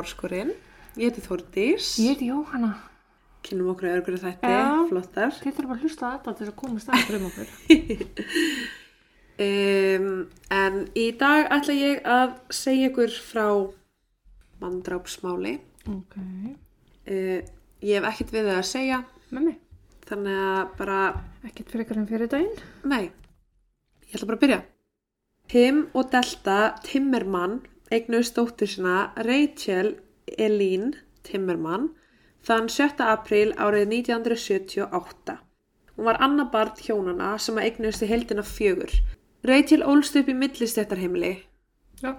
Mórskurinn. Ég heiti Þórdís, Ég heiti Jóhanna. kynum okkur örgur þætti, Já. flottar. Þið þurfum að hlusta þetta til þess að komast að um okkur. Um, en í dag ætla ég að segja ykkur frá mandrápsmáli. Ok. Uh, ég hef ekkert við það að segja, Með mig. þannig að bara, Ekkert fyrir ykkur en fyrir daginn. nei, ég ætla bara að byrja. Tim og Delta Timmermann eignuðst dóttur sína Rachel Elín Timmermann þann 7. apríl árið 1978. Hún var annað barn hjónana sem að eignuðst í heldina fjögur. Rachel ólst upp í millistéttarheimili. Já.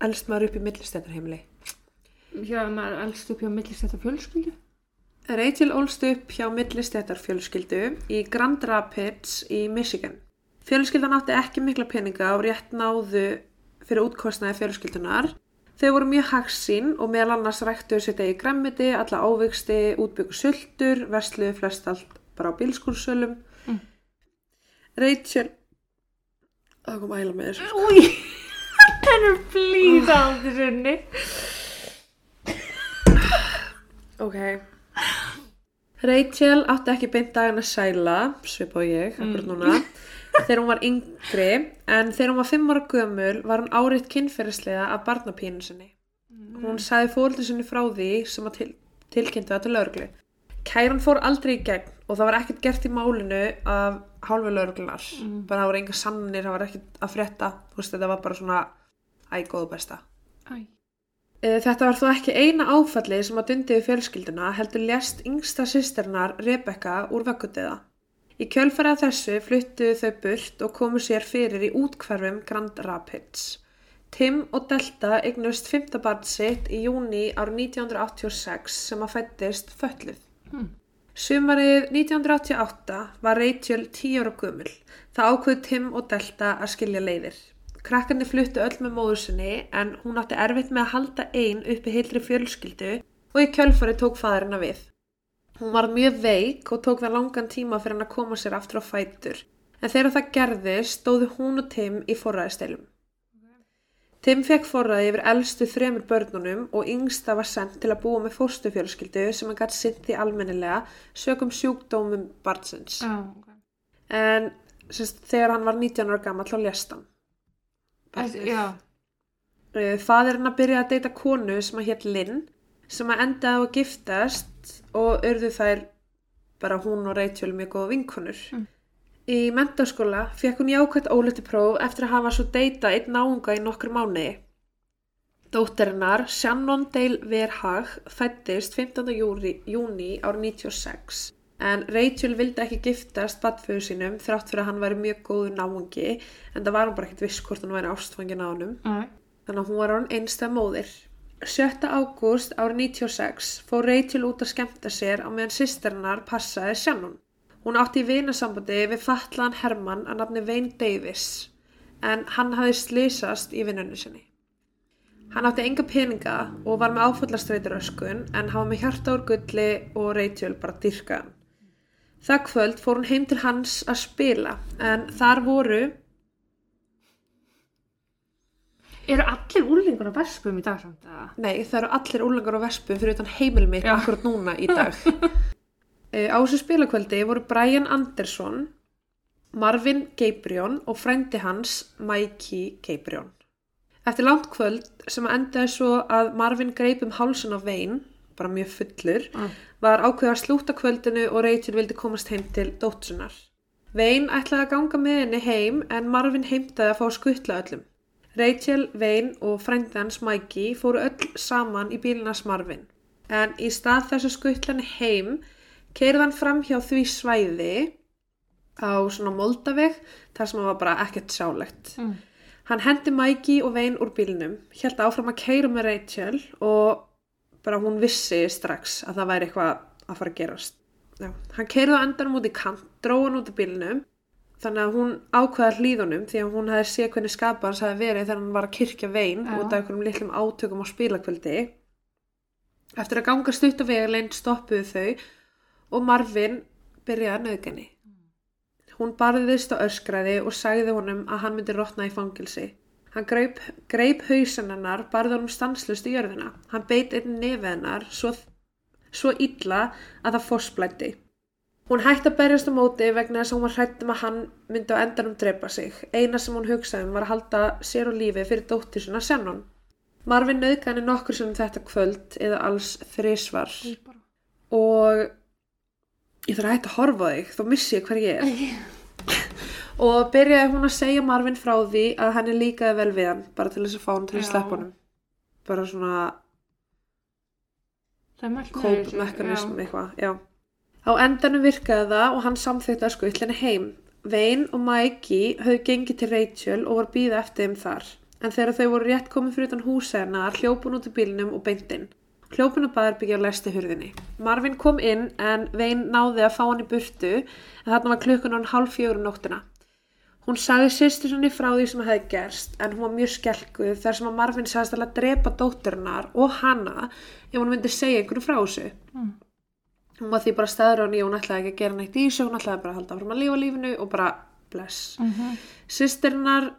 Elst maður upp í millistéttarheimili. Já, maður elst upp hjá millist þetta fjölskyldu. Rachel ólst upp hjá millistéttarfjölskyldu í Grand Rapids í Michigan. Fjölskyldan átti ekki mikla peninga og rétt náðu fyrir útkostnaði fjölskyldunar. Þau voru mjög hagsín og meðal annars ræktuðu sér degi græmmiti, alla ávegsti, útbyggu sultur, versluðu flest allt bara á bílskúrsölum. Mm. Rachel, það kom að æla með þessu. Úi, það er blíða á þessunni. Ok. Rachel átti ekki beint daginn að sæla, svip á ég, akkur núna, þegar hún var yngri, en þegar hún var fimm ára gömul var hún áriðt kynferðislega af barnapínu sinni. Hún sagði fólkið sinni frá því sem að til, tilkynntu til lauruglu. Kæran fór aldrei í gegn og það var ekkert gert í málinu af hálfu lauruglunar. Bara það voru enga sannir, það var ekkert að frétta, þú veist þetta var bara svona æ, góðu besta. Æ. Eh, Þetta var þó ekki eina áfallið sem að dundi við fjölskylduna heldur lést yngsta sýsternar Rebecca úr vöggudiða. Í kjölfæra þessu fluttuðu þau burt og komu sér fyrir í útkvarfum Grand Rapids. Tim og Delta eignust fymta barn sitt í júni árið 1986 sem að fættist fölluð. Hmm. Sumarið 1988 var Rachel 10 ára gömul. Það ákveð Tim og Delta að skilja leiðir. Krakkarnir fluttu öll með móður sinni en hún átti erfitt með að halda ein uppi heilri fjölskyldu og í kjölfari tók fæðurina við. Hún var mjög veik og tók það langan tíma fyrir hann að koma sér aftur á fætur. En þegar það gerðist stóðu hún og Tim í forræðistelum. Tim fekk forræði yfir elstu þremur börnunum og yngsta var sendt til að búa með fórstufjölskyldu sem hann gæti sinnt í almennilega sögum sjúkdómum barnsins. Já, ok. En sérst, þegar hann var 19 ára gammal þá lést hann. Uh, Fadirinn að byrja að deyta konu sem að hétt Lynn sem að endaði að giftast og urðu þær bara hún og Rachel mjög góða vinkonur. Mm. Í mentaskóla fekk hún jákvæmt ólötu próf eftir að hafa svo deyta einn náunga í nokkur mánuði. Dóttirinnar Shannon Dale Verhag fættist 15. Júri, júni árið 96 en Rachel vildi ekki giftast badföðu sínum þrátt fyrir að hann væri mjög góðu náungi en það var hún bara ekkert viss hvort hann væri ástfangin á honum. Æ. Þannig að hún var hann einstað móðir. 7. ágúst árið 96 fór Rachel út að skemmta sér á meðan sýsternar passaði Shannon. Hún átti í vinasambandi við fatlaðan Hermann að nafni Wayne Davis en hann hafði slísast í vinnunni sinni. Hann átti enga peninga og var með áfallastreituröskun en var með hjarta úr gulli og Rachel bara dyrkaðan. Það kvöld fór hún heim til hans að spila en þar voru Eru allir úrlingur á vespum í dag samt að? Nei, það eru allir úlengar á vespu fyrir utan heimil mitt Já. akkurat núna í dag. Eh, Á þessu spilakvöldi voru Brian Anderson, Marvin Gabrion og frændi hans Mikey Gabrion. Eftir langt kvöld sem að endaði svo að Marvin greip um hálsun á vein, bara mjög fullur, Mm. var ákveð að slúta kvöldinu og Rachel vildi komast heim til dótsunar. Vein ætlaði að ganga með henni heim en Marvin heimtaði að fá skuttla öllum. Rachel, Vein og frændi hans Mikey fóru öll saman í bílinas Marvin. En í stað þess að skuttla henni heim keirði hann fram hjá því svæði á svona moldaveg þar sem hann var bara ekkert sjálegt. Mm. Hann hendi Mikey og Vein úr bílnum, held áfram að keira með Rachel og bara hún vissi strax að það væri eitthvað að fara að gerast. Já, hann keirði á endanum út í kant, dróð hann út í bílnum þannig að hún ákveða hlýðunum því að hún hefði séð hvernig skapa hans hefði verið þegar hann var að kirkja vein Já. út af einhverjum litlum átökum á spilakvöldi. Eftir að ganga stutt á vegarlein stoppuðu þau og Marvin byrjaði að nöðgani. Hún barðist á öskraði og sagði honum að hann myndi rotna í fangilsi. Hann greip, greip hausin hennar, barði honum stanslust í jörðina. Hann beit einn nefið hennar svo, svo illa að það fórsblætti. Hún hætti að berjast á móti vegna þess að hún var hrættum að hann myndi á endanum drepa sig. Eina sem hún hugsaði um var að halda sér og lífi fyrir dóttir sinna Shannon. Marvin nauðga henni nokkur sem þetta kvöld eða alls þrísvar og ég þarf að hætta að horfa þig, þá missi ég hver ég er. og byrjaði hún að segja Marvin frá því að henni líkaði vel við hann, bara til þess að fá hann til að sleppa honum. Bara svona Það mælt með kóp þessu, mekanism já. eitthvað, já. Á endanum virkaði það og hann samþykti að skuttlinni heim. Vein og Mikey höfðu gengið til Rachel og voru býða eftir þeim þar. En þegar þau voru rétt komið fyrir utan húsa hennar, hljópun út í bílnum og beintinn. Hljópun og baðarbyggja á lesti hurðinni. Marvin kom inn en Vein náði að fá hann í burtu en þarna var klukkan hann hálf fjögur um nóttina. Hún sagði sýstur sinni frá því sem hefði gerst en hún var mjög skelkuð þar sem að Marvin sagðist að drepa dótturinnar og hana ef hún myndi segja einhverju frá þessu. Mm. Hún var því bara staður nýja, hún ætlaði ekki að gera neitt í þessu, hún ætlaði bara að halda áfram að lifa lífinu og bara bless. Mhm. Sýstirnar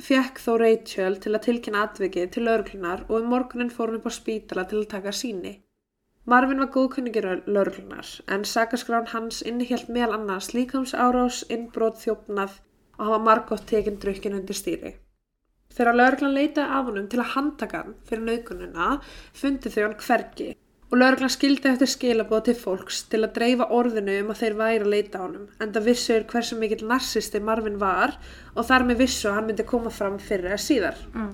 fekk þó Rachel til að tilkynna atvikið til lauruglunar og um morgunin fór hún upp á spítala til að taka síni. Marvin var góðkunningir lauruglunar en sakaskrán hans innihjalt meðal annars líkams árás, innbrot, þjófnað og hann var margótt tekinn drukkin undir stýri. Þegar lauruglan leitaði af honum til að handtaka hann fyrir naukununa fundi þau hann hvergi og lauruglan skildi eftir skilabóð til fólks til að dreifa orðinu um að þeir væri að leita á honum en það vissur hversu mikill narsisti Marvin var og þar með vissu að hann myndi koma fram fyrir eða síðar. Mm.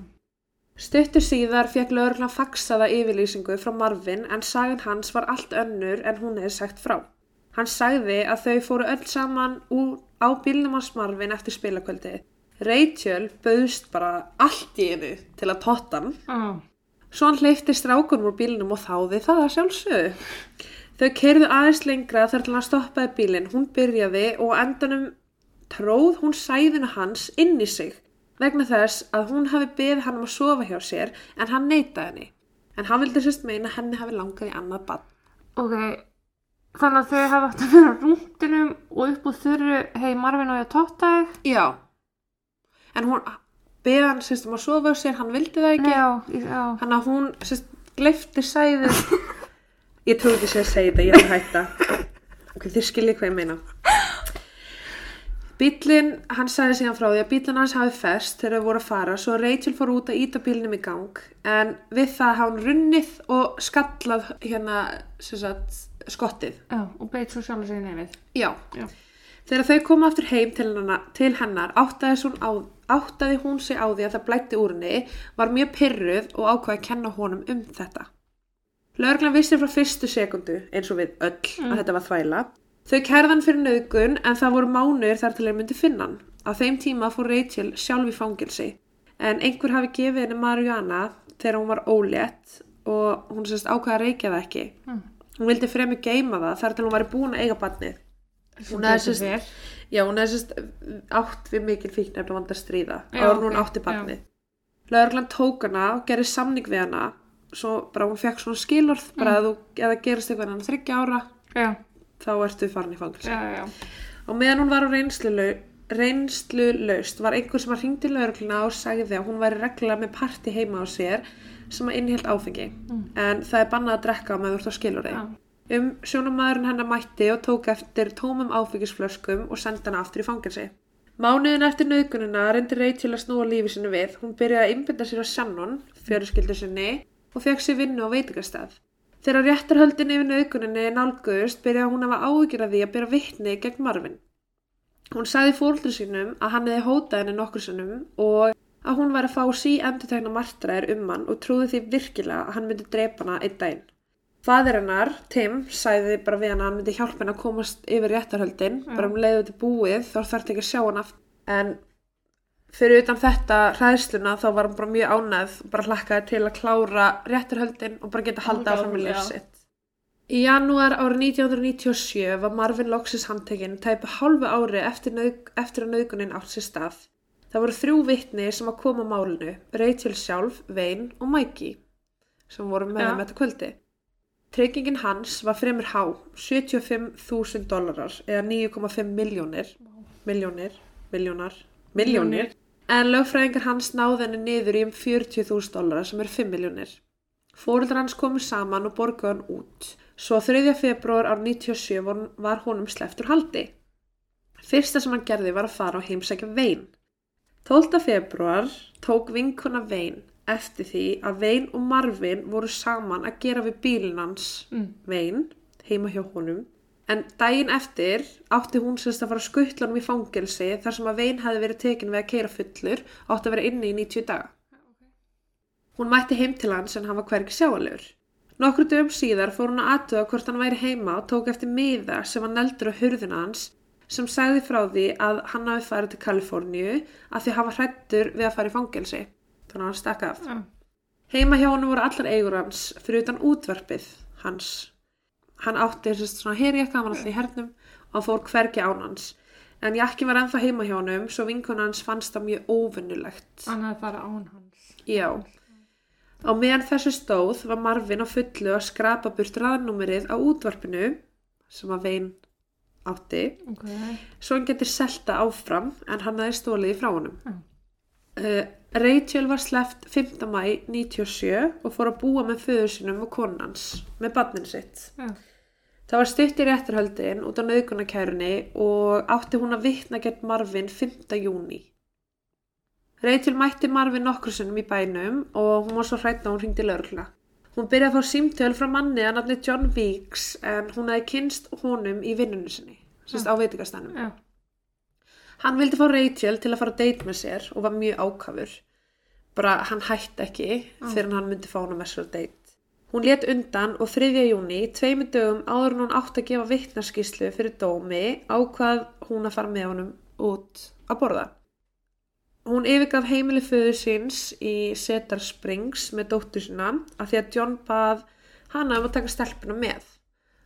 Stuttur síðar fekk lauruglan faxaða yfirlýsingu frá Marvin en sagan hans var allt önnur en hún hefði sagt frá. Hann sagði að þau fóru öll saman úr, á bílnum hans Marvin eftir spilakvöldi. Rachel bauðst bara allt í einu til að totta hann. Já. Svo hann hleyfti strákunum úr bílnum og þáði það að sjálfsögðu. Þau keirðu aðeins lengra þar til hann stoppaði bílinn. Hún byrjaði og endanum tróð hún sæðinu hans inn í sig vegna þess að hún hafi beðið hann um að sofa hjá sér en hann neitaði henni. En hann vildi sérst meina henni hafi langað í annað bann. Ok, þannig að þau hafa átt að vera rúndinum og upp úr þurru, hei Marvin og ég totta þig. Já. En hún beðið hann sérst um að sofa hjá sér, hann vildi það ekki. Já, já. Þannig að hún sérst gleifti sæðið. Ég ekki sér að segja þetta, ég er að hætta. Ok, þið skiljið hvað ég meina. Bíllinn, hann sagði síðan frá því að bíllinn hans hafi fest þegar þau voru að fara svo Rachel fór út að íta bílnum í gang en við það hafa hann runnið og skallað hérna sagt, skottið. Já, og beit svo sjálf sig nefið. Já. Já. Þegar þau koma aftur heim til hennar, til hennar áttaði, hún á, áttaði hún sig á því að það blætti úr henni, var mjög pyrruð og ákvaði að kenna honum um þetta. Lörglan vissi frá fyrstu sekundu, eins og við öll, að þetta var þvæla. Þau kærðan fyrir nauðgun en það voru mánuðir þar til þeir myndi finna hann. Á þeim tíma fór Rachel sjálf í fangilsi en einhver hafi gefið henni Mariana þegar hún var ólétt og hún sérst ákvaði að reykja það ekki. Mm. Hún vildi fremur geima það þar til hún væri búin að eiga barnið. Hún hefði betur sérst-. Já, hún hefði sérst átt við mikil fíknefn og vand að stríða áður en hún ok, átti barnið. Lögreglan tók hana og gerði samning við hana svo bara hún fekk svona skilorð bara að þú, eða gerist eitthvað hann þryggja ára Já, þá ertu farin í já. Og meðan hún var á reynslu, reynslu laust var einhver sem að hringdi lögregluna og sagði að hún væri reglulega með parti heima á sér sem að innhjalt áfengi. En það er bannað að drekka með þú ert á skilorði. Já. Um sjónumæðurinn hennar mætti og tók eftir tómum áfengisflöskum og sendi hana aftur í fangelsi. Mánuðin eftir nauðgunina reyndi Rachel að snúa lífi sinni við. Hún byrjaði að innbynda sér á Shannon, fjörskildu sinni, og fekk sér vinnu á veitingastað. Þegar réttarhöldin yfir nauðguninni nálguðust byrjaði hún að hafa áhyggjur af því að byrja vitni gegn Marvin. Hún sagði fóldru sínum að hann hefði hótað henni nokkur sinnum og að hún væri að fá sí endurtegna martræðir um hann og trúði því virkilega að hann myndi drepa hana einn daginn. Fadir hennar, Tim, sagði bara við hann að hann myndi hjálpa henni að komast yfir réttarhöldin, bara um leiðu til búið þá þarf ekki að sjá hann aftur. En fyrir utan þetta hræðsluna þá var hann bara mjög ánæð og bara hlakkaði til að klára réttarhöldin og bara geta halda áfram með já. lífsitt. Í janúar árið 1997 var Marvin Loxis handtekinn tæpa hálfu ári eftir, naug, eftir að nauðgunin átt sér stað. Það voru þrjú vitni sem að koma málinu, Rachel sjálf, Wayne og Mikey, sem voru með Já. þeim þetta kvöldi. Tryggingin hans var fremur há, 75.000 dólarar eða 9,5 miljónir, miljónir, miljónar, miljónir, En lögfræðingar hans náði henni niður í um 40.000 dólara sem er 5 miljónir. Fóreldrar hans komu saman og borguði hann út. Svo 3. februar ár 97 var- honum sleftur haldi. Fyrsta sem hann gerði var að fara og heimsækja Vein. 12. februar tók vinkona Vein eftir því að Vein og Marvin voru saman að gera við bílinn hans Mm. Vein heima hjá honum. En daginn eftir átti hún sérst að fara að skuttla honum í fangelsi þar sem að Vein hefði verið tekin við að keira fullur átti að vera inni í 90 daga. Hún mætti heim til hans en hann var hvergi sjáalegur. Nokkru dögum síðar fór hún að aðtuga hvort hann væri heima og tók eftir miða sem var neldur á hurðina hans sem sagði frá því að hann hafi farið til Kaliforníu að því hafa hrættur við að fara í fangelsi. Þannig að hann stakk af. Já. Heima hjá honum voru allar eigur hans fyrir utan útvarpið hans. Hann átti þessast svona herjakka, hann var alltaf í hernum og hann fór hvergi án hans. En jakkin var ennþá heima hjá honum svo vinkun hans fannst það mjög óvinnulegt. Hann hefði bara án hans. Já. Á meðan þessu stóð var Marvin á fullu að skrapa burt raðnúmerið á útvarpinu sem að vein átti Ok. svo hann getur selta áfram en hann aðeins stólið frá honum. Já. Uh, Rachel var sleppt 5. mæ 97 og fór að búa með föður sinum og konans með barnin sitt. Já. Það var stutt í réttarhöldin út á nauðgunarkærunni og átti hún að vitna gett Marvin 5. júni. Rachel mætti Marvin nokkru sinnum í bænum og hún var svo hrætt að hún hringdi lögregla. Hún byrjaði að fá símtöl frá manni að nafni John Weeks en hún hefði kynst honum í vinnunni sinni, sérst á veitingastænum. Já. Hann vildi fá Rachel til að fara að date með sér og var mjög ákafur. Bara hann hætti ekki fyrir hann myndi fá hana með sér að date. Hún let undan og 3. júni, tveimur dögum áður hún átti að gefa vitnarskíslu fyrir dómi, ákvað hún að fara með honum út að borða. Hún yfirgaf heimili föður síns í Cedar Springs með dóttur sína af því að John bað hana um að taka stelpuna með.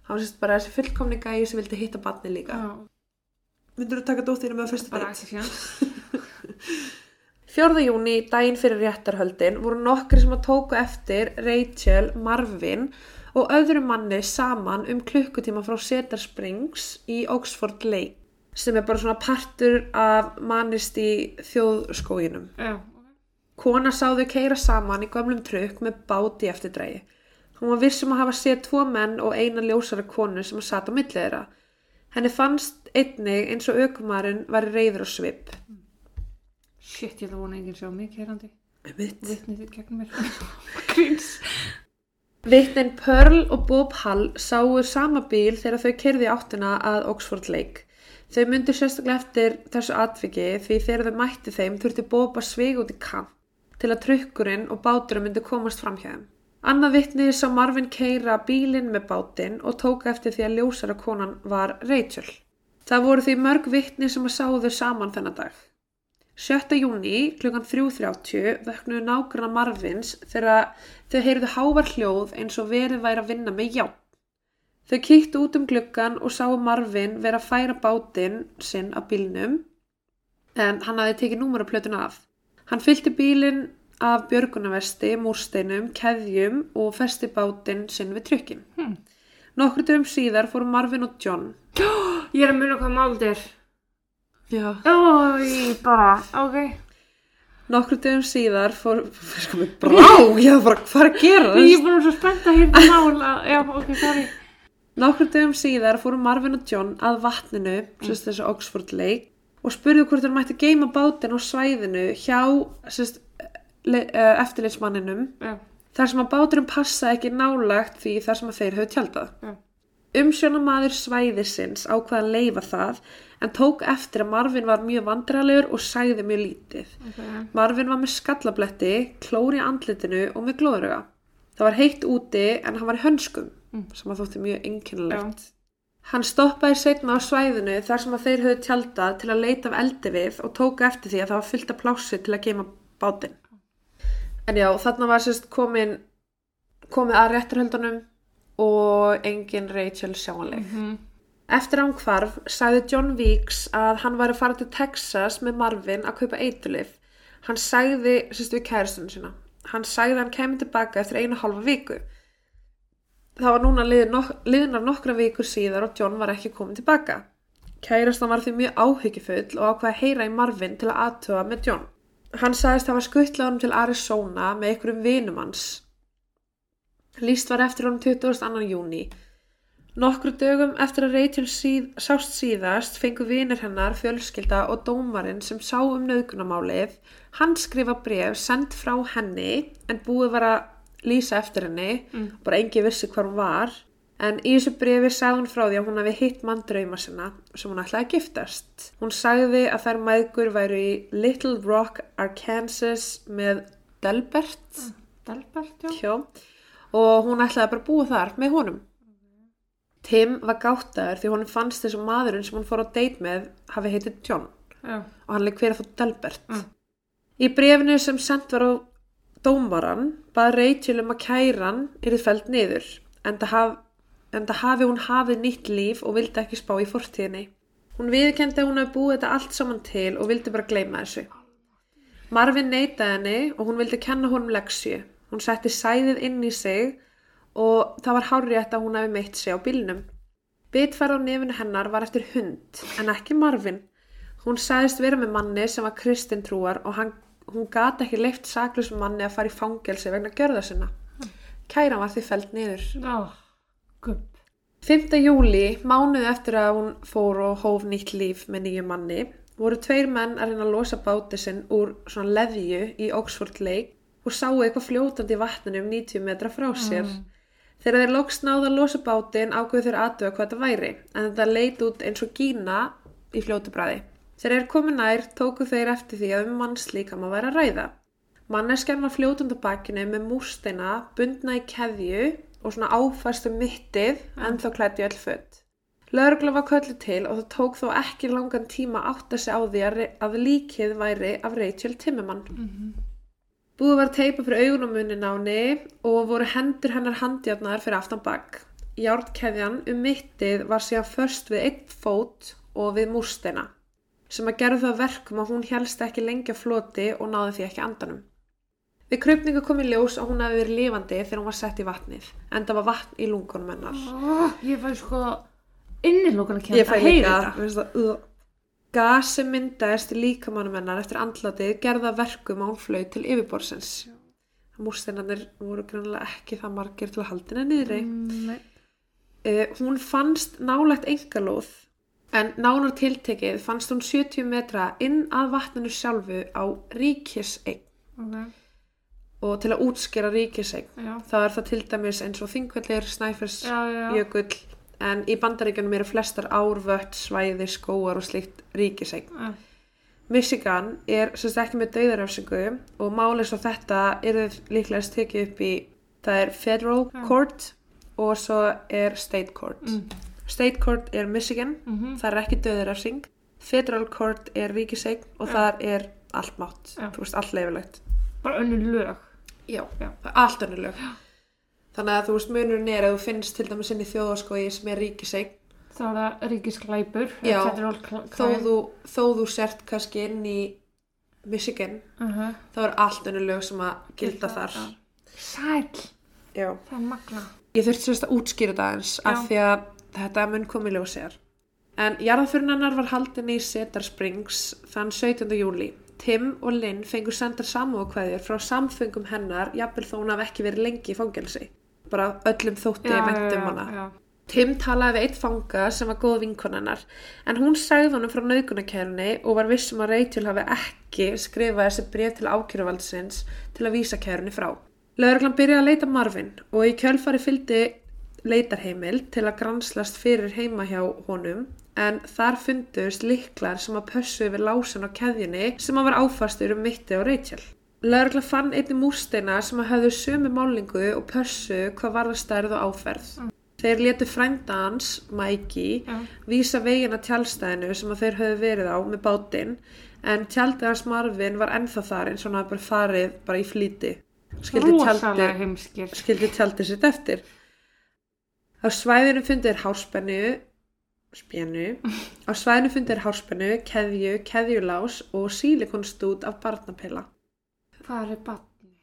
Hann var sérst bara þessi fullkomni gæi sem vildi hitta barni líka. Já. Myndur þú taka dóttirina með ekki fjans. 4. júni, daginn fyrir réttarhöldin, voru nokkri sem að tóku eftir Rachel, Marvin og öðru manni saman um klukkutíma frá Cedar Springs í Oxford Lake sem er bara svona partur af mannist í þjóðskóginum. Já. Kona sá þau keira saman í gömlum trukk með báti eftir drægi. Hún var vissum að hafa séð tvo menn og eina ljósara konu sem að sata á millið þeirra. Henni fannst einnig eins og aukumarinn væri reyður og svip. Shit, ég ætla að vona enginn sjá mig kerandi. Mitt. Vitnið þitt gegn mér. Gríns. Vitnin Pearl og Bob Hall sáu sama bíl þegar þau kerði áttina að Oxford Lake. Þau myndu sérstaklega eftir þessu atviki því þegar þau mætti þeim þurfti Bob að sviga út í kamp til að trukkurinn og báturinn myndu komast fram hjá þeim. Annað vitni sá Marvin keira bílinn með bátinn og tók eftir því að ljósara konan var Rachel. Það voru því mörg vitni sem að sáðu saman þennan dag. 7. júni klukkan 3.30 vöknuðu nágrana Marvins þegar þau heyrðu hávar hljóð eins og verið væri að vinna með játn. Þau kíktu út um gluggan og sáu Marvin vera að færa bátinn sinn af bílnum en hann hafði tekið númeraplötun af. Hann fyllti bílinn af björgunavesti, múrsteinum, keðjum og festi bátinn sinn við trykkin. Hmm. Nokkru dögum síðar fóru Marvin og John. Ég er að muna hvað máld er. Já. Ói, bara, ok. Nokkru dögum síðar fóru, sko mig brá, ég var bara, hvað er að gera Ég er bara svo spennt að hérna mál að, já, ok, sorry. Nokkru dögum síðar fóru Marvin og John að vatninu, sérst þessu Oxford Lake, og spurðu hvort þeir mætti geima bátinn á svæðinu hjá sérst, eh, eftirlitsmanninum, Já, þar sem að báturinn passa ekki nálagt því þar sem að þeir höfðu tjaldað. já. Umsjónamaður svæðisins ákvaða að leifa það, en tók eftir að Marvin var mjög vandralegur og sagði mjög lítið. Ok, Marvin var með skallabletti, klóri andlitinu og með glóðröga. Það var heitt úti en hann var í hönskum, Mm. sem að þótti mjög einkennilegt. Hann stoppaði setna á svæðinu þar sem að þeir höfðu tjaldað til að leita af eldi við og tók eftir því að það var fyllt af plássi til að geima bátinn. En já, þarna var sérst komin, komið að rétturhöldunum og engin Rachel sjáanleg. Mhm. Eftir að hann hvarf sagði John Weeks að hann var að fara til Texas með Marvin að kaupa eitulif. Hann sagði, sérst við kæristunum sína, hann sagði að hann kemur tilbaka eftir einu hálfa viku. Það var núna liðin nok liðnar nokkra vikur síðar og John var ekki komin tilbaka. Kærastan var því mjög áhyggjufull og ákvaði að heyra í Marvin til að aðtöfa með John. Hann sagðist hafa skuttlað honum til Arizona með einhverjum vinum hans. Lýst var eftir honum 22. júni. Nokkru dögum eftir að Rachel síð, sást síðast fengu vinir hennar, fjölskylda og dómarinn sem sá um naukunamálið. Hann skrifa bref sendt frá henni en búið var að lýsa eftir henni, bara engi vissi hvar hún var. En í þessu brefi sagði hún frá því að hún hafi hitt mann drauma sinna sem hún ætlaði að giftast. Hún sagði að þær mæðgur væru í Little Rock, Arkansas með Delbert Delbert, já. hjá, og hún ætlaði bara að búa þar með honum. Tim var gáttaður því honum fannst þessu maðurinn sem hún fór á date með hafi heitið John Já. og hann leik að fá Delbert. Mm. Í brefinu sem sendt var á dómaran bað Rachel um að kæran yrði feld niður en það haf, en það hafi hún hafið nýtt líf og vildi ekki spá í fortíðinni. Hún viðkendi að hún hafi búið þetta allt saman til og vildi bara gleyma þessu. Marvin neitaði henni og hún vildi kenna honum leksju. Hún setti sæðið inn í sig og það var hárrétt að hún hafi meitt sig á bílnum. Bitfæra á nefinu hennar var eftir hund en ekki Marvin. Hún sagðist vera með manni sem var kristintrúar og hann, hún gati ekki leift saklusum manni að fara í fangelsi vegna gjörða sinna. Kæran var því feld niður. Já. Gupp. 5. júli, mánuð eftir að hún fór og hóf nýtt líf með nýju manni, voru tveir menn að reyna að losa báti sinn úr svona leðju í Oxford Lake og sáu eitthvað fljótandi í vatninu um 90 metra frá sér. Þegar þeir loks náðu að losa bátinn ákveðu þeir aðtöða hvað þetta væri, en þetta leit út eins og gína í fljótubræði. Þegar þeir komu nær tóku þeir eftir því að um mannslíkam að vera ræða. Manneskjan var fljótandi á bakinu með múrsteina, bundna í keðju og svona áfæstu mittið en þá klætti öll född. Lörgla var köllu til og það tók þó ekki langan tíma að átta sig á því að, að líkið væri af Rachel Timmerman. Búið var að teipa fyrir augunum munin á henni og voru hendur hennar handjárnar fyrir aftan bak. Járnkeðjan um mittið var síðan först við einn fót og við múrsteina sem að gerðu það að verkum að hún helst ekki lengi á floti og náði því ekki andanum. Við krupningu kom í ljós að hún hefði verið lifandi þegar hún var sett í vatnið, en það var vatn í lungunum hennar. Oh, ég fæ sko innilókan að kemta Ég fæ líka, þetta. veist það, uh. Gas sem myndaðist í líkamannum hennar eftir andlatið gerða verkum að hún flög til yfirborsins. Múrsteinarnir voru grannlega ekki það margir til að haldina niðri. Mm. Uh, hún fannst nálægt engalóð en nánar tiltekið fannst hún 70 metra inn að vatninu sjálfu á ríkiseign Ok, og til að útskera ríkiseign. já. þá er það til dæmis eins og þingvellir, snæfers, Já, já. jökull en í bandaríkjunum eru flestar árvött, svæði, skóar og slíkt ríkiseign. Já. Michigan er sem sagt ekki með dauðaröfsingu og málið svo þetta eru líklegast tekið upp í það er federal Já. court og svo er state court. Mm. State court er Michigan, Mhm. það er ekki dauðaröfsing. Federal court er ríkiseign og Já. þar er allt mátt, þú veist, allt leifilegt. Bara önnur lög. Já, Já. allt önnur lög. Þannig að þú veist munurinn er að þú finnst til dæmis inn í þjóðaskói sem er ríkiseign Þá er það ríkisklæpur. Já, þó þú, þó þú sért kannski inn í Michigan Uh þá er allt önnur lög sem að gilda þar. Sæl. Já. Það er magna. Ég þurfti sérst að útskýra það eins af því að þetta mun komið ljósið En jarðaförin hennar var haldin í Cedar Springs þann 17. júli. Tim og Lynn fengur sendar samúkvæðir frá samfengum hennar jafnvel þó hún hafi ekki verið lengi í fangelsi. Bara öllum þótti Já, væntum já, hana. já. Tim talaði við eitt fanga sem var góð vinkon hennar en hún sagði honum frá naukunarkærunni og var vissum að Rachel hafi ekki skrifað þessi bref til ákjöruvaldsins til að vísa kærunni frá. Lögreglan byrjaði að leita Marvin og í kjölfari fylgdi leitarheimil til að granslast fyrir heima hjá honum en þar fundust liklar sem að pössu yfir lásin á keðjunni sem að var áfastur um mitti á Rachel. Lögregla fann einni múrsteina sem að höfðu sömu málingu og pössu hvað var það stærð og áferð. Þeir letu frænda hans, Mikey, Já. vísa veginn að tjálstæðinu sem að þeir höfðu verið á með bátinn en tjaldið hans Marvin var ennþá þar eins og hann hafði bara farið bara í flýti. Skildi tjaldið, sitt eftir. Á svæðinu fundir hárspennu, spjennu, á svæðinu fundir hárspennu, keðju, keðjulás og sílikonstút af barnapilla. Hvað er batni?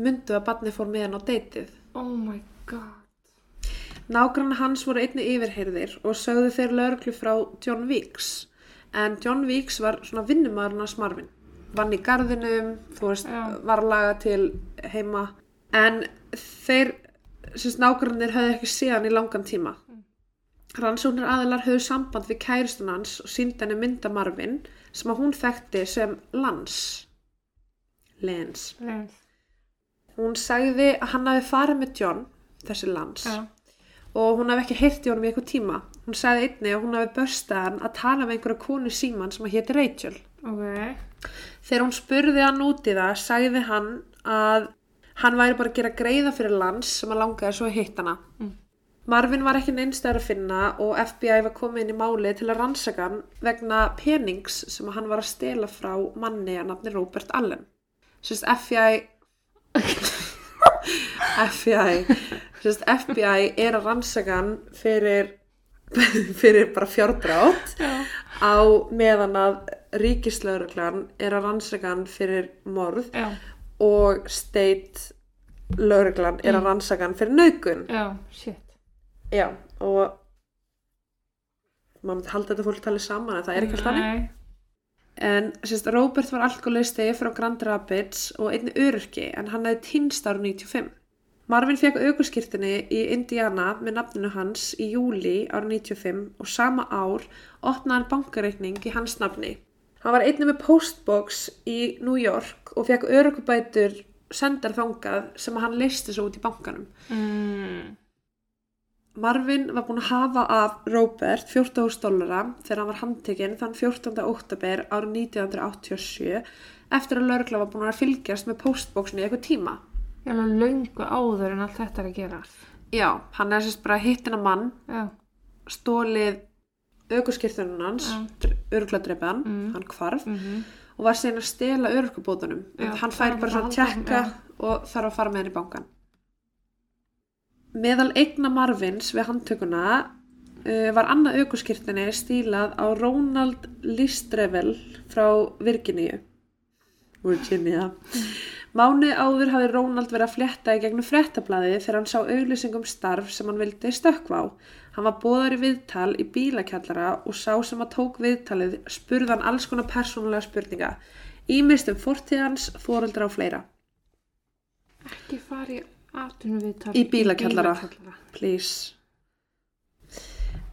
Mundu að barni fór með hann á deytið. Oh my god. Nágrann hans voru einni yfirheyrðir og sögðu þeir lögreglu frá John Weeks en John Weeks var svona vinnumæðurinn hans Marvin vann í garðinum, þú veist, Já. var að laga til heima. En þeir, sérst nágrannir höfðu ekki séðan í langan tíma. Rannsóknir aðilar höfðu samband við kæristun hans og síndi henni mynda Marvin sem að hún þekkti sem Lance. Lance. Lens. Hún sagði að hann hafi farið með John, þessi Lance, Já. og hún hafi ekki heyrt í honum í eitthvað tíma. Hún sagði einnig að hún hafi börstað hann að tala við einhverja konu síman sem að héti Rachel. Ok. Þegar hún spurði hann út í það, sagði hann að hann væri bara að gera greiða fyrir Lance sem að langaði svo að hitta hana. Mm. Marvin var ekki neinstæður að finna og FBI var komið inn í máli til að rannsaka hann vegna penings sem hann var að stela frá manni að nafni Robert Allen. Sérst FBI FBI sérst FBI er að rannsaka hann fyrir fyrir bara fjárdrátt Já. á meðan að ríkislauruglan er að rannsaka hann fyrir morð Já. og state lauruglan er að rannsaka hann fyrir nauðgun Já. Shit. Já og maður myndi halda þetta fólk talið saman en það er ekki alltaf þannig. En sérst, Robert var alkoholisti frá Grand Rapids og einni öryrki en hann hefði týnst ára 95 Marvin fekk aukurskirtinni í Indiana með nafninu hans í júli ára 95 og sama ár opnaði hann bankareikning í hans nafni. Hann var einni með postbox í New York og fekk öryrkubætur sendar þangað sem hann listi svo út í bankanum. Mm. Marvin var búinn að hafa af Robert 14.000 dollara þegar hann var handtekinn þann 14. oktober árið 1987 eftir að laurugla var búinn að fylgjast með postbóksinu í eitthvað tíma. Ég er alveg löngu áður en allt þetta er að gera. Já, hann er sérst bara hittin að mann, Já. stólið aukurskirtunum hans, hann, Mm. hann hvarf Mm og var síðan að stela örugubótunum. Já, hann fær bara svona að tjekka og þarf að fara með henni í bankan. Meðal eigna Marvins við handtökuna uh, var annað aukurskirtinni stílað á Ronald Listrevel frá Virginíu. Virginia. Mánuði áður hafði Ronald verið að fletta í gegnum frettablaði þegar hann sá auglýsingum starf sem hann vildi stökkva á. Hann var bóðar í viðtal í bílakjallara og sá sem að tók viðtalið spurðan alls konar persónulega spurninga. Ímist um fortíðans, fóreldra og fleira. Ekki fara í atvinnuviðtal. Í bílakjallara. bílakjallara. Please.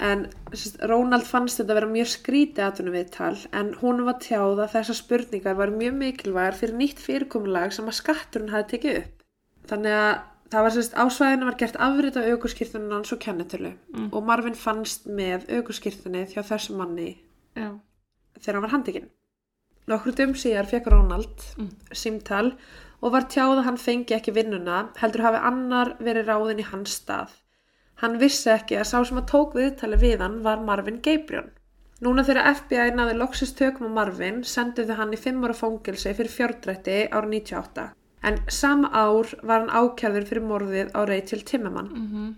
En sérst, Ronald fannst þetta að vera mjög skrítið atvinnuviðtal en hún var tjáð að þessar spurningar var mjög mikilvægar fyrir nýtt fyrirkomulag sem að skatturinn hafi tekið upp. Þannig að það var sérst ásvæðinu var gert afrit af aukurskýrtunum hans og kennitölu Mm. og Marvin fannst með aukurskýrtunni hjá þessum manni Já. þegar hann var handikinn. Nokkur dum síðar fekk Ronald Mm. símtal og var tjáð að hann fengi ekki vinnuna, heldur hafi annar verið ráðin í hans stað. Hann vissi ekki að sá sem að tók viðtali við hann var Marvin Gabriel. Núna þegar FBI náði loksist tökum á Marvin senduðu hann í fimm ára fóngilsi fyrir fjárdrætti ára 98. En sama ár var hann ákjæður fyrir morðið á Rachel Timmerman. Mm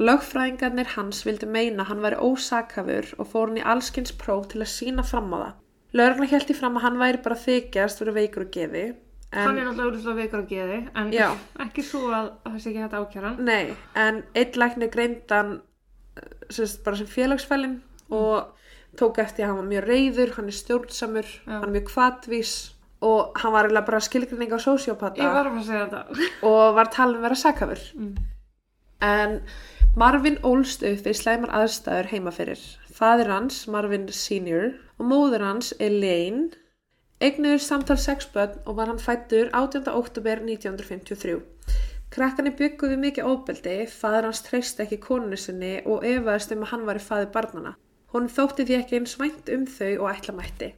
Lögfræðingarnir hans vildu meina hann væri ósakafur og fór hann í allskins próf til að sína fram á það. Lögregla held í fram að hann væri bara þykjast fyrir veikur og gefi. Hann er En, náttúrulega veikur að geði, en Já. ekki svo að það sé ekki þetta ákjæran. nei, en einn lækni greindan sérst, bara sem félagsfælin og tók eftir að hann var mjög reyður, hann er stjórnsamur, Já. hann er mjög kvatvís og hann var eiginlega bara skilgrinning á Ég sósjópata var að fara að segja þetta. og var talin vera sakafur. Mm. En Marvin ólst upp við slæmar aðstæður heima fyrir. Fadir hans, Marvin Sr. og móður hans, Elaine, eignuður samtal sex börn og var hann fættur 18. oktober 1953. Krakkarnir bygguðu mikið óbeldi, fadir hans treysti ekki konunni sinni og efaðist um að hann var í fadir barnana. Hún þótti því ekki eins vænt um þau og ætla mætti.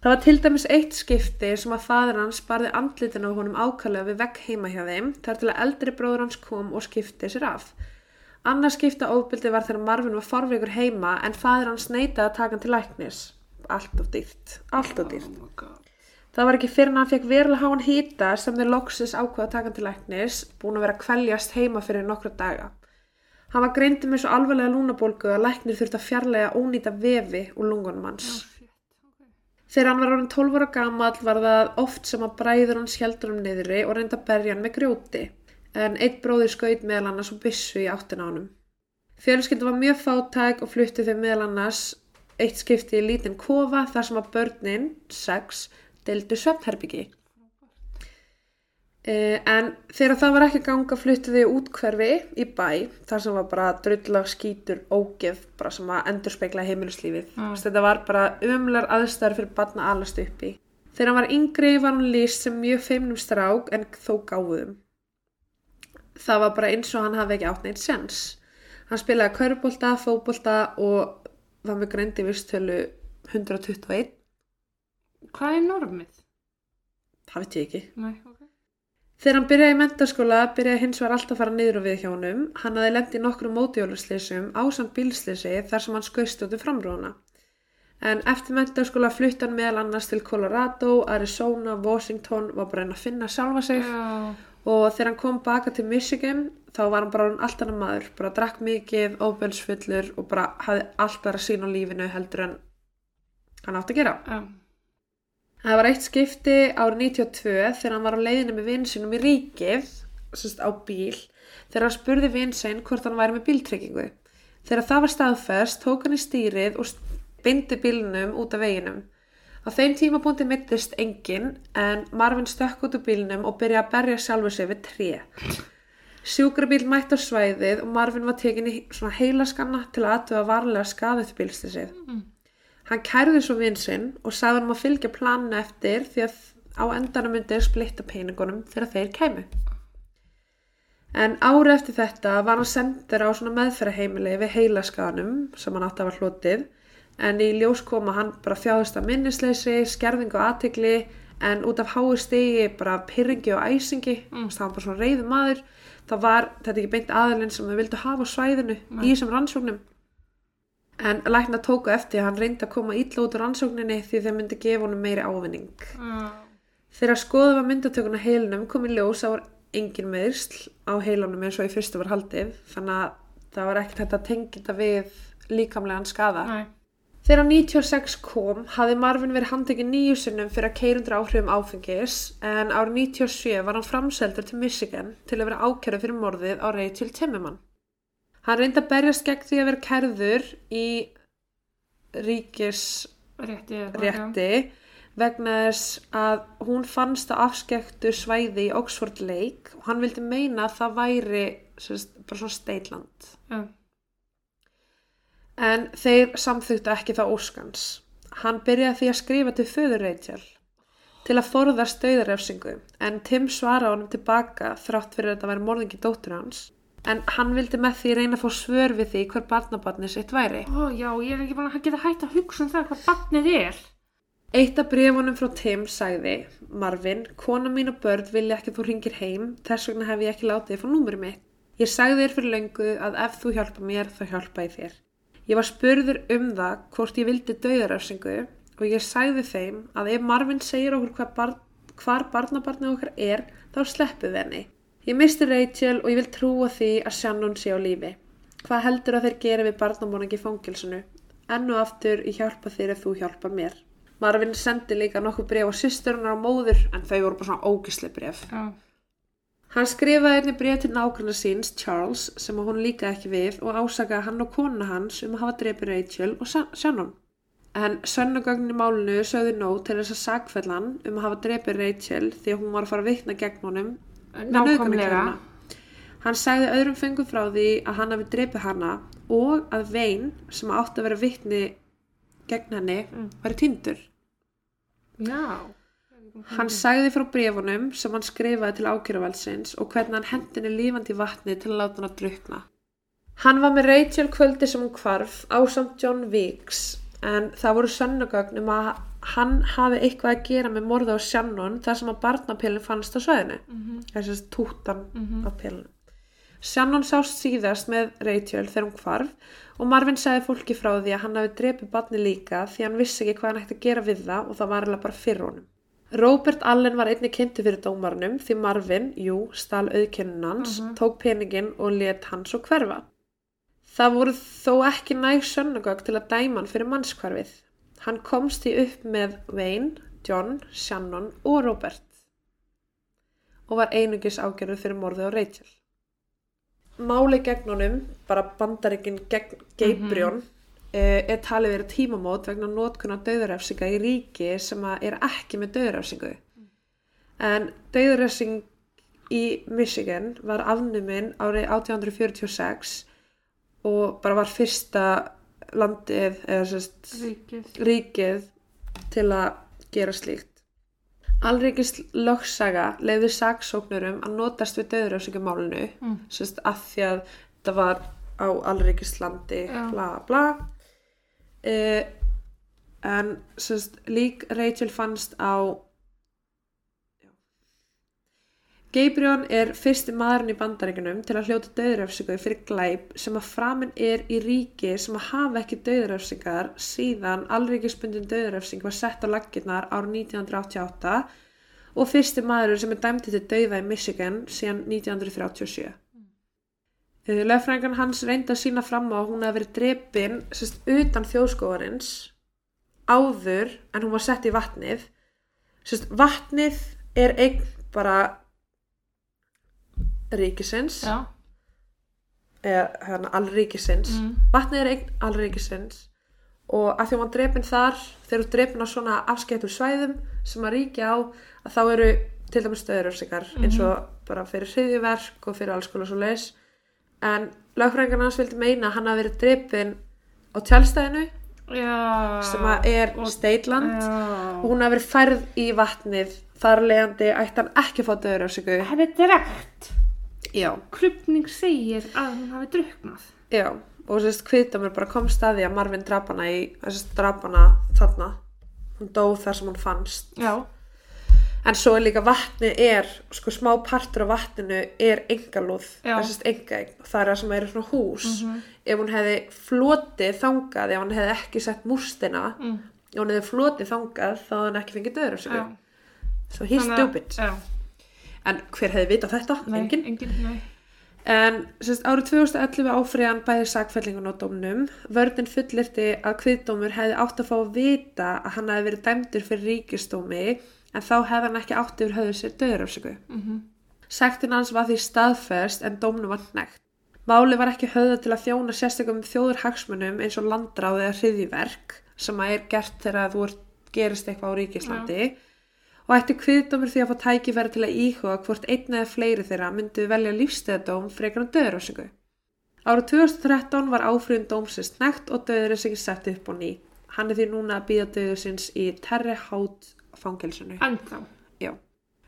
Það var til dæmis eitt skipti sem að fadir hans barði andlitin á honum ákallega við vegg heima hjá þeim þar til að eldri bróður hans kom og skipti sér af. Annars skipta óbyldi var þegar Marvin var farvegur heima en fadir hans neitaði að taka hann til læknis. Allt of dýrt, allt of dýrt. Oh. Það var ekki fyrir en hann fekk verulega háan hýta sem þeir loksis ákveða að taka hann til læknis, búin að vera að kvæljast heima fyrir nokkra daga. Hann var greindi með svo alvarlega lúnabólgu að læknir þurfti að fjarlæga ónýta vefi úr lungunum hans. Þegar hann var orðin 12 ára gamall var það oft sem að bræður hans heldur um niðri og reynda að berja hann með grjóti. En eitt bróðir skaut meðal annars og byssu í áttina á honum. Fjölskyldu var mjög fátæk og fluttu þau meðal annars eitt skipti í lítinn kofa þar sem að börnin, sex, deildu svefnherbyggi. Uh, en þegar það var ekki ganga fluttu þau út hverfi í bæ þar sem var bara drullag skítur ógeð bara sem að endur speikla heimilislífið Mm. þetta var bara umlar aðstæður fyrir barna að alast uppi þegar hann var yngri var hann líst sem mjög feimnum strák en þó gáðum það var bara eins og hann hafi ekki átt neitt sens hann spilaði körbólta, fótbolta og var með greindi vistölu 121 Hvað er normið? það veit ég ekki Nei, ok. Þegar hann byrjaði í mentaskóla byrjaði hins vegar alltaf að fara niður og við hjá honum. Hann hafði lent í nokkru mótjólusleysum ásamt bílsleysi þar sem hann skauðst út í framrúðuna. En eftir mentaskóla flutti hann meðal annars til Colorado, Arizona, Washington, var bara að reyna að finna sjálfa sig. Já, Og þegar hann kom baka til Michigan þá var hann bara orðinn allt annar maður, bara drakk mikið, óbelsfullur og bara hafði allt bara sín á lífinu heldur en hann átti að gera. já. Það var eitt skipti árið 92 þegar hann var á leiðinu með vinsinum í ríkið, sérst á bíl, þegar hann spurði vinsinn hvort hann væri með bíltryggingu. Þegar það var staðfest tók hann í stýrið og bindi bílnum út af veginum. Á þeim tímabúndi mittist enginn en Marvin stökk út úr bílnum og byrjaði að berja sjálfur sig við tré. Sjúkrabíl mætt á svæðið og Marvin var tekin í svona heilaskanna til að aðtöða varlega skaðið bílstisið. Hann kærði svo vinn sinn og sagði hann að fylgja planinu eftir því að á endanum myndi þeir splitta peningunum þegar þeir kæmu. En ári eftir þetta var hann sendur á svona meðferðaheimili við heilaskaðanum sem hann átti að var hlotið en í ljós kom að hann bara þjáðist af minnisleysi, skerðingu og aðtegli en út af háu stigi bara pyrringi og æsingi, mm. það var bara svona reyðu maður, það var þetta ekki beint aðilinn sem þau vildu hafa svæðinu í þessum rannsóknum. En lækna tóku eftir að hann reyndi að koma illa út úr rannsókninni því þeir myndi gefa honum meiri ávinning. Já. Þegar skoðu var myndatökun á heilinum kom í ljós að var engin meðsl á heilanum eins og í fyrstu var haldið þannig að það var ekkert hægt að tengja þetta við líkamlegan skada. Nei. Þegar 96 kom hafði Marvin verið handtekinn nýju sinnum fyrir að keirundur áhrifum áfengis en árið 97 var hann framseldur til Michigan til að vera ákjörðu fyrir morðið á Rachel Timmerman. Hann reyndi að berjast gegn því að vera kærður í ríkisrétti hvað, vegna þess að hún fannst á afskektu svæði í Oxford Lake og hann vildi meina að það væri sérst, bara svona steitland. Já. En þeir samþyktu ekki það óskans. Hann byrjaði því að skrifa til föður Rachel til að forðast dauðarefsingu en Tim svaraði honum tilbaka þrátt fyrir að þetta væri morðingi dóttur hans en hann vildi með því reyna að fá svör við því hver barnabarni sitt væri. Ó, já, ég er ekki bara að geta hægt að hugsa um það hvað barnið er. Eitt af brefunum frá Tim sagði Marvin, kona mín og börn vilja ekki að þú ringir heim, þess vegna hef ég ekki látið þið fá númurinn mitt. Ég sagði þér fyrir löngu að ef þú hjálpa mér þá hjálpa ég þér. Ég var spurður um það hvort ég vildi dauðaröfsingu og ég sagði þeim að ef Marvin segir okkur hvar, bar, hvar barnabarnið okkar er þá sleppum við henni. Ég misti Rachel og ég vil trúa því að Shannon sé á lífi. Hvað heldur að þeir gera við barnamóningi í fangilsinu? Enn og aftur ég hjálpa þér ef þú hjálpa mér. Marvin sendi líka nokkuð bref á systurinnar og móður en þau voru bara svona ógisli bref. Já. Hann skrifaði einni bref til nákvæmna síns, Charles, sem hún líka ekki við og ásakaði hann og kona hans um að hafa drepið Rachel og Shannon. En sönnugögnin í málinu sögðu nóg til þess að sagfella hann um að hafa drepið Rachel því að hún var að fara að vitna gegn honum Nákvæmlega. Hann sagði öðrum fengum frá því að hann hafi drepið hana og að Vein, sem átti að vera vitni gegn henni, Mm. væri týndur. Já. Hann sagði frá brefunum sem hann skrifaði til ákjöruvælsins og hvernig hann hendinni lífandi vatni til að láta hann að drukna. Hann var með Rachel kvöldi sem hún hvarf ásamt John Weeks en það voru sönnugögn um að hann hafi eitthvað að gera með morða á Shannon þar sem að barnapilin fannst á sveðinu. Mhm. Þess að tútan Mhm. af pilinu. Shannon sást síðast með Rachel þegar hún hvarf og Marvin sagði fólki frá því að hann hafi drepið barni líka því hann vissi ekki hvað hann ætti að gera við það og það var alveg bara fyrir honum. Robert Allen var einnig kynnti fyrir dómarnum því Marvin, jú, stal auðkennun hans, Mhm. tók peningin og let hann svo hverfa. Það voru þó ekki næg sönnugögg til að dæma hann fyrir mannskvarfið. Hann komst því upp með Wayne, John, Shannon og Robert og var einungis ágerður fyrir morðið á Rachel. Máli gegn honum, bara bandarikinn gegn Gabrion, er talið verið tímamót vegna nótkunna döðurrefsinga í ríki sem er ekki með döðurrefsingu. En döðurrefsing í Michigan var afnumin árið 1846 og bara var fyrsta landið eða sérst Ríkið. ríkið til að gera slíkt. Alríkis lögsaga leiði saksóknurum að notast við döðurrefsingamálinu Mm. sérst að því að það var á alríkislandi Já. bla bla uh, en sérst lík Rachel fannst á Já. Gabriel er fyrsti maðurinn í bandaríkunum til að hljóta döðurrefsingu fyrir glæp sem að framin er í ríki sem að hafa ekki döðurrefsingar síðan alríkisbundin döðurrefsing var sett á laggirnar árið 1988 og fyrsti maðurinn sem er dæmdi til döða í Michigan síðan 1937. Mm. Lögfræðingan hans reyndi að sína fram á að hún hefði verið drepin sérst, utan þjóðskóðarins áður en hún var sett í vatnið. Sérst, vatnið er eign bara ríkisins. Já. eða hérna alríkisins. Mm. vatnið er eign alríkisins. Og að því að maður drepin þar þegar þú drepin á svona afskettum svæðum sem að ríkja á að þá eru til dæmis stöðuröfsingar eins og bara fyrir hriðjuverk og fyrir alls konar svo leis en lögfræðingarna hans vildi meina að hann hafi verið drepin á tjálstæðinu Já. sem er Steitland. Og hún hafi verið færð í vatnið. Þar leiðandi ætti hann ekki að fá döðuröfsingu Henni er drekt. Já, Krupning segir að hún hafi druknað. Já, og sérst kviðdómur bara kom staði að Marvin drapana í, sérst drapana þarna. Hún dó þar sem hún fannst. Já. En svo er líka vatni er, sko smá partur af vatninu er engalúð, sérst engaegn. Það er það sem er svona hús. Ef hún hefði flotið þangað, ef hún hefði ekki sett múrstina, Mm. ef hún hefði flotið þangað, þá hefði hann ekki fengið döður Þannig að- stupid. Já. En hver hefði vitað þetta? Nei, Engin. Engin, nei. En sérst, árið 2011 áfriðan bæði sakfellingun á dómnum. Vörðin fullirti að kviðdómur hefði átt að fá að vita að hann hefði verið dæmdur fyrir ríkistómi en þá hefði hann ekki átt yfir höfðu sér döðurafsöku. Mm Sektin hans var því staðfest en dómnum var hnekt. Máli var ekki höfða til að þjóna sérstökum þjóðurhagsmunum eins og landráð eða hriðjiverk sem að er gert þegar þú gerist eitthvað á ríkislandi og ætti kviðdómur því að fá tækifæri til að íhuga hvort einn eða fleiri þeirra myndu velja lífstæðadóm frekar en döðurafsöku. Árið 2013 var áfriðun dómsins hnekt og döðurafsöku sett upp á ný. Hann er því núna að býða döðusins í Terre Haute fangelsinu. Ennþá. Já.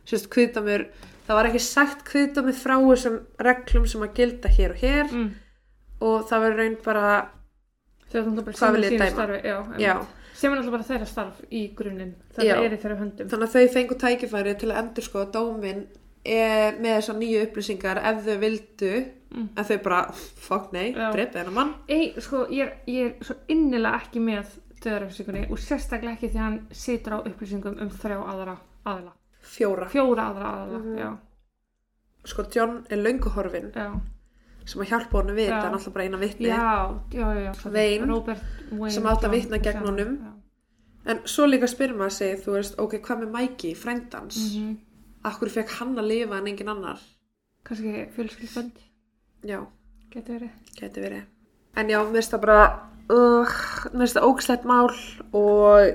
Sérst kviðdómur, það var ekki sagt kviðdómið frá þessum reglum sem að gilda hér og hér Mm. og það verður raun bara, Hvað vil ég dæma? starfi. Já. Sem er alltaf bara þeirra starf í grunninn. Já. Þetta er í þeirra höndum. Þannig að þau fengu tækifæri til að endur sko dómin e, með þessar nýju upplýsingar ef þau vildu, Mm. en þau bara, fuck nei, Já. dreipið hennar mann. Ei, sko, ég er, ég er svo innilega ekki með döðarafsíkunni og sérstaklega ekki því að hann situr á upplýsingum um þrjá aðra aðla. Fjóra. Fjóra aðra aðla, Mhm. já, Sko John er lönguhorfin já. sem að hjálpa honum við, það er náttúrulega bara eina Robert Wayne sem átti að vitna gegn honum. já. En svo líka spyrir maður sig, þú veist, ok, hvað með Mikey, frændans? Mm Mhm. Akkur fekk hann að lifa en engin annar? Kannski fjölskyldbönd, Já. getur verið. Gæti verið. En já, mér finnst það bara, uh, mér finnst það ógslegt mál og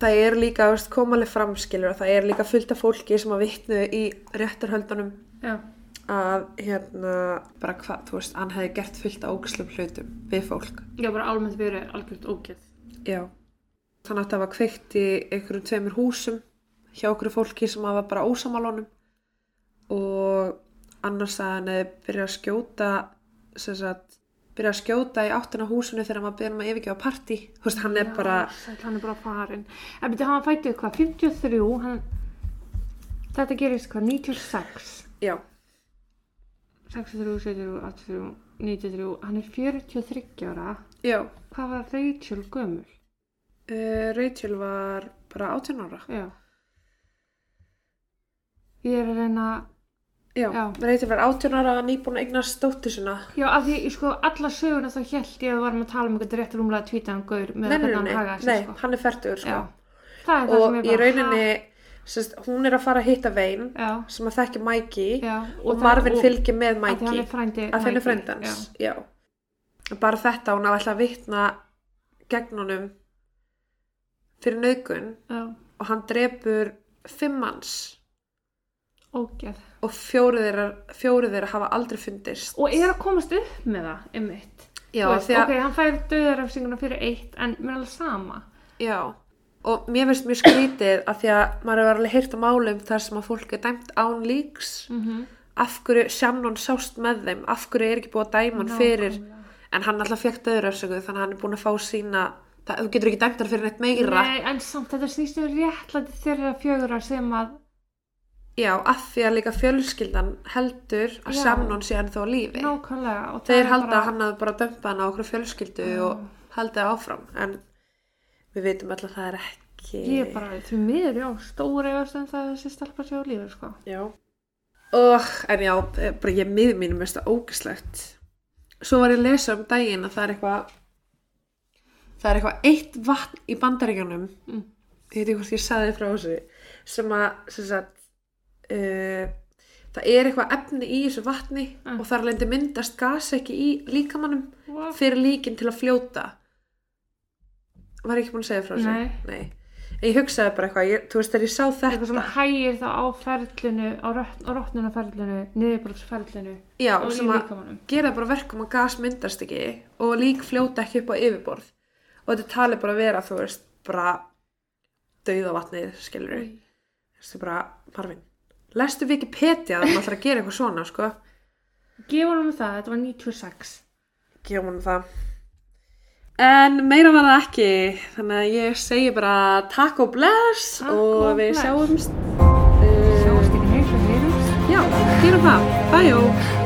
það er líka, veist, komaleg framskilur og það er líka fullt af fólki sem að vitnu í réttarhöldunum Já, að, hérna, bara hvað, þú veist, hann hefði gert fullt af ógslum hlutum við fólk. já, bara almennt verið algjört ógeð. Já. Þannig að það var kveikt í einhverjum tveimur húsum hjá okkur fólki sem var bara ósamálunum og annars að hann byrjað að skjóta sem sagt, byrjað að skjóta í áttina á húsinu þegar hann var byrjað um að yfirgefa partí þú veist, hann er Já, bara sæll, Hann er bara farin. En byrju, hann fættið hvað, 53, hann, þetta gerist hvað, 96, já, 63, 73, 83, 93, hann er 43 ára. já, Hvað var Rachel gömul? Uh, Rachel var bara 18 ára Já. Ég er að reyna, já, Já. Rachel var 18 ára nýbúin að eignast dóttur sinna já, af því, sko, alla söguna þá held ég að við varum að tala um eitthvað rétt rúmlega tvítaðan gaur með nei, nei, hvernig hann nei, hagaði nei, sig, sko. hann er færtur sko. Já, það er það sem og ég í rauninni sérst, hún er að fara að hitta Vein Já, sem að þekki Mikey já. og, það- Marvin og- fylgir með hann Mikey að frændans já. bara þetta, hún á alltaf að vitna gegn honum fyrir já, og hann drepur fimm manns. Ógeð. og fjóru þeirra, hafa aldrei fundist. Og er að komast upp með það, því að, Ok, hann fær döðarafsinguna fyrir eitt, en mér er alveg sama. já og mér finnst mjög skrítið að því að maður hefur alveg heyrt á málum þar sem að fólk er dæmt án líks. Mm af hverju Shannon sást með þeim? Af hverju er ekki búið að dæma hann fyrir? En hann alltaf fekk döðurafsöku þannig að hann er búin að fá sína það, þú getur ekki dæmt hann fyrir neitt meira Nei, en samt þetta snýst um réttlæti þeirra fjögura sem að, já, af því að líka fjölskyldan heldur að Já. Shannon sé hann þó á lífi nákvæmlega. það þeir halda bara- að hann hafði bara dömpað hann á okkur fjölskyldu og haldið áfram en við vitum alltaf að það er ekki Ég er bara, því miður, já, stóri eða sem það að þessi stelpa sér á lífi, sko. já og, en já, eh, bara ég miður mínum mest að ógislegt svo var ég að lesa um daginn að það er eitthvað það er eitthvað eitt vatn í bandaríkjanum Mm. ég veit ekki hvort ég saði frá þessu sem að sem sagt, uh, það er eitthvað efni í þessu vatni Mm. og þar lendi myndast gas ekki í líkamannum What? fyrir líkin til að fljóta var ég ekki búin að segja frá þessu Nei. En ég hugsaði bara eitthvað, ég, þú veist þegar ég sá Eitthvað þetta sem hægir þá á ferlinu, á, rottnunarferlinu, niðurbrotsferlinu já, og sem að gera bara verkum að gas myndast ekki og lík fljóta ekki upp á yfirborð og þetta tali bara vera, þú veist, bara dauða vatnið, skilur við. Þú veist, bara, Marvin lestu Wikipedia að ætla að gera eitthvað svona, sko. Gefur hann það, þetta var 96. gefum hann það. En meira var það ekki þannig að ég segi bara takk og bless Takk og og við sjáumst Sjáumst ekki neitt og heyrumst. já, gerum það, bæjó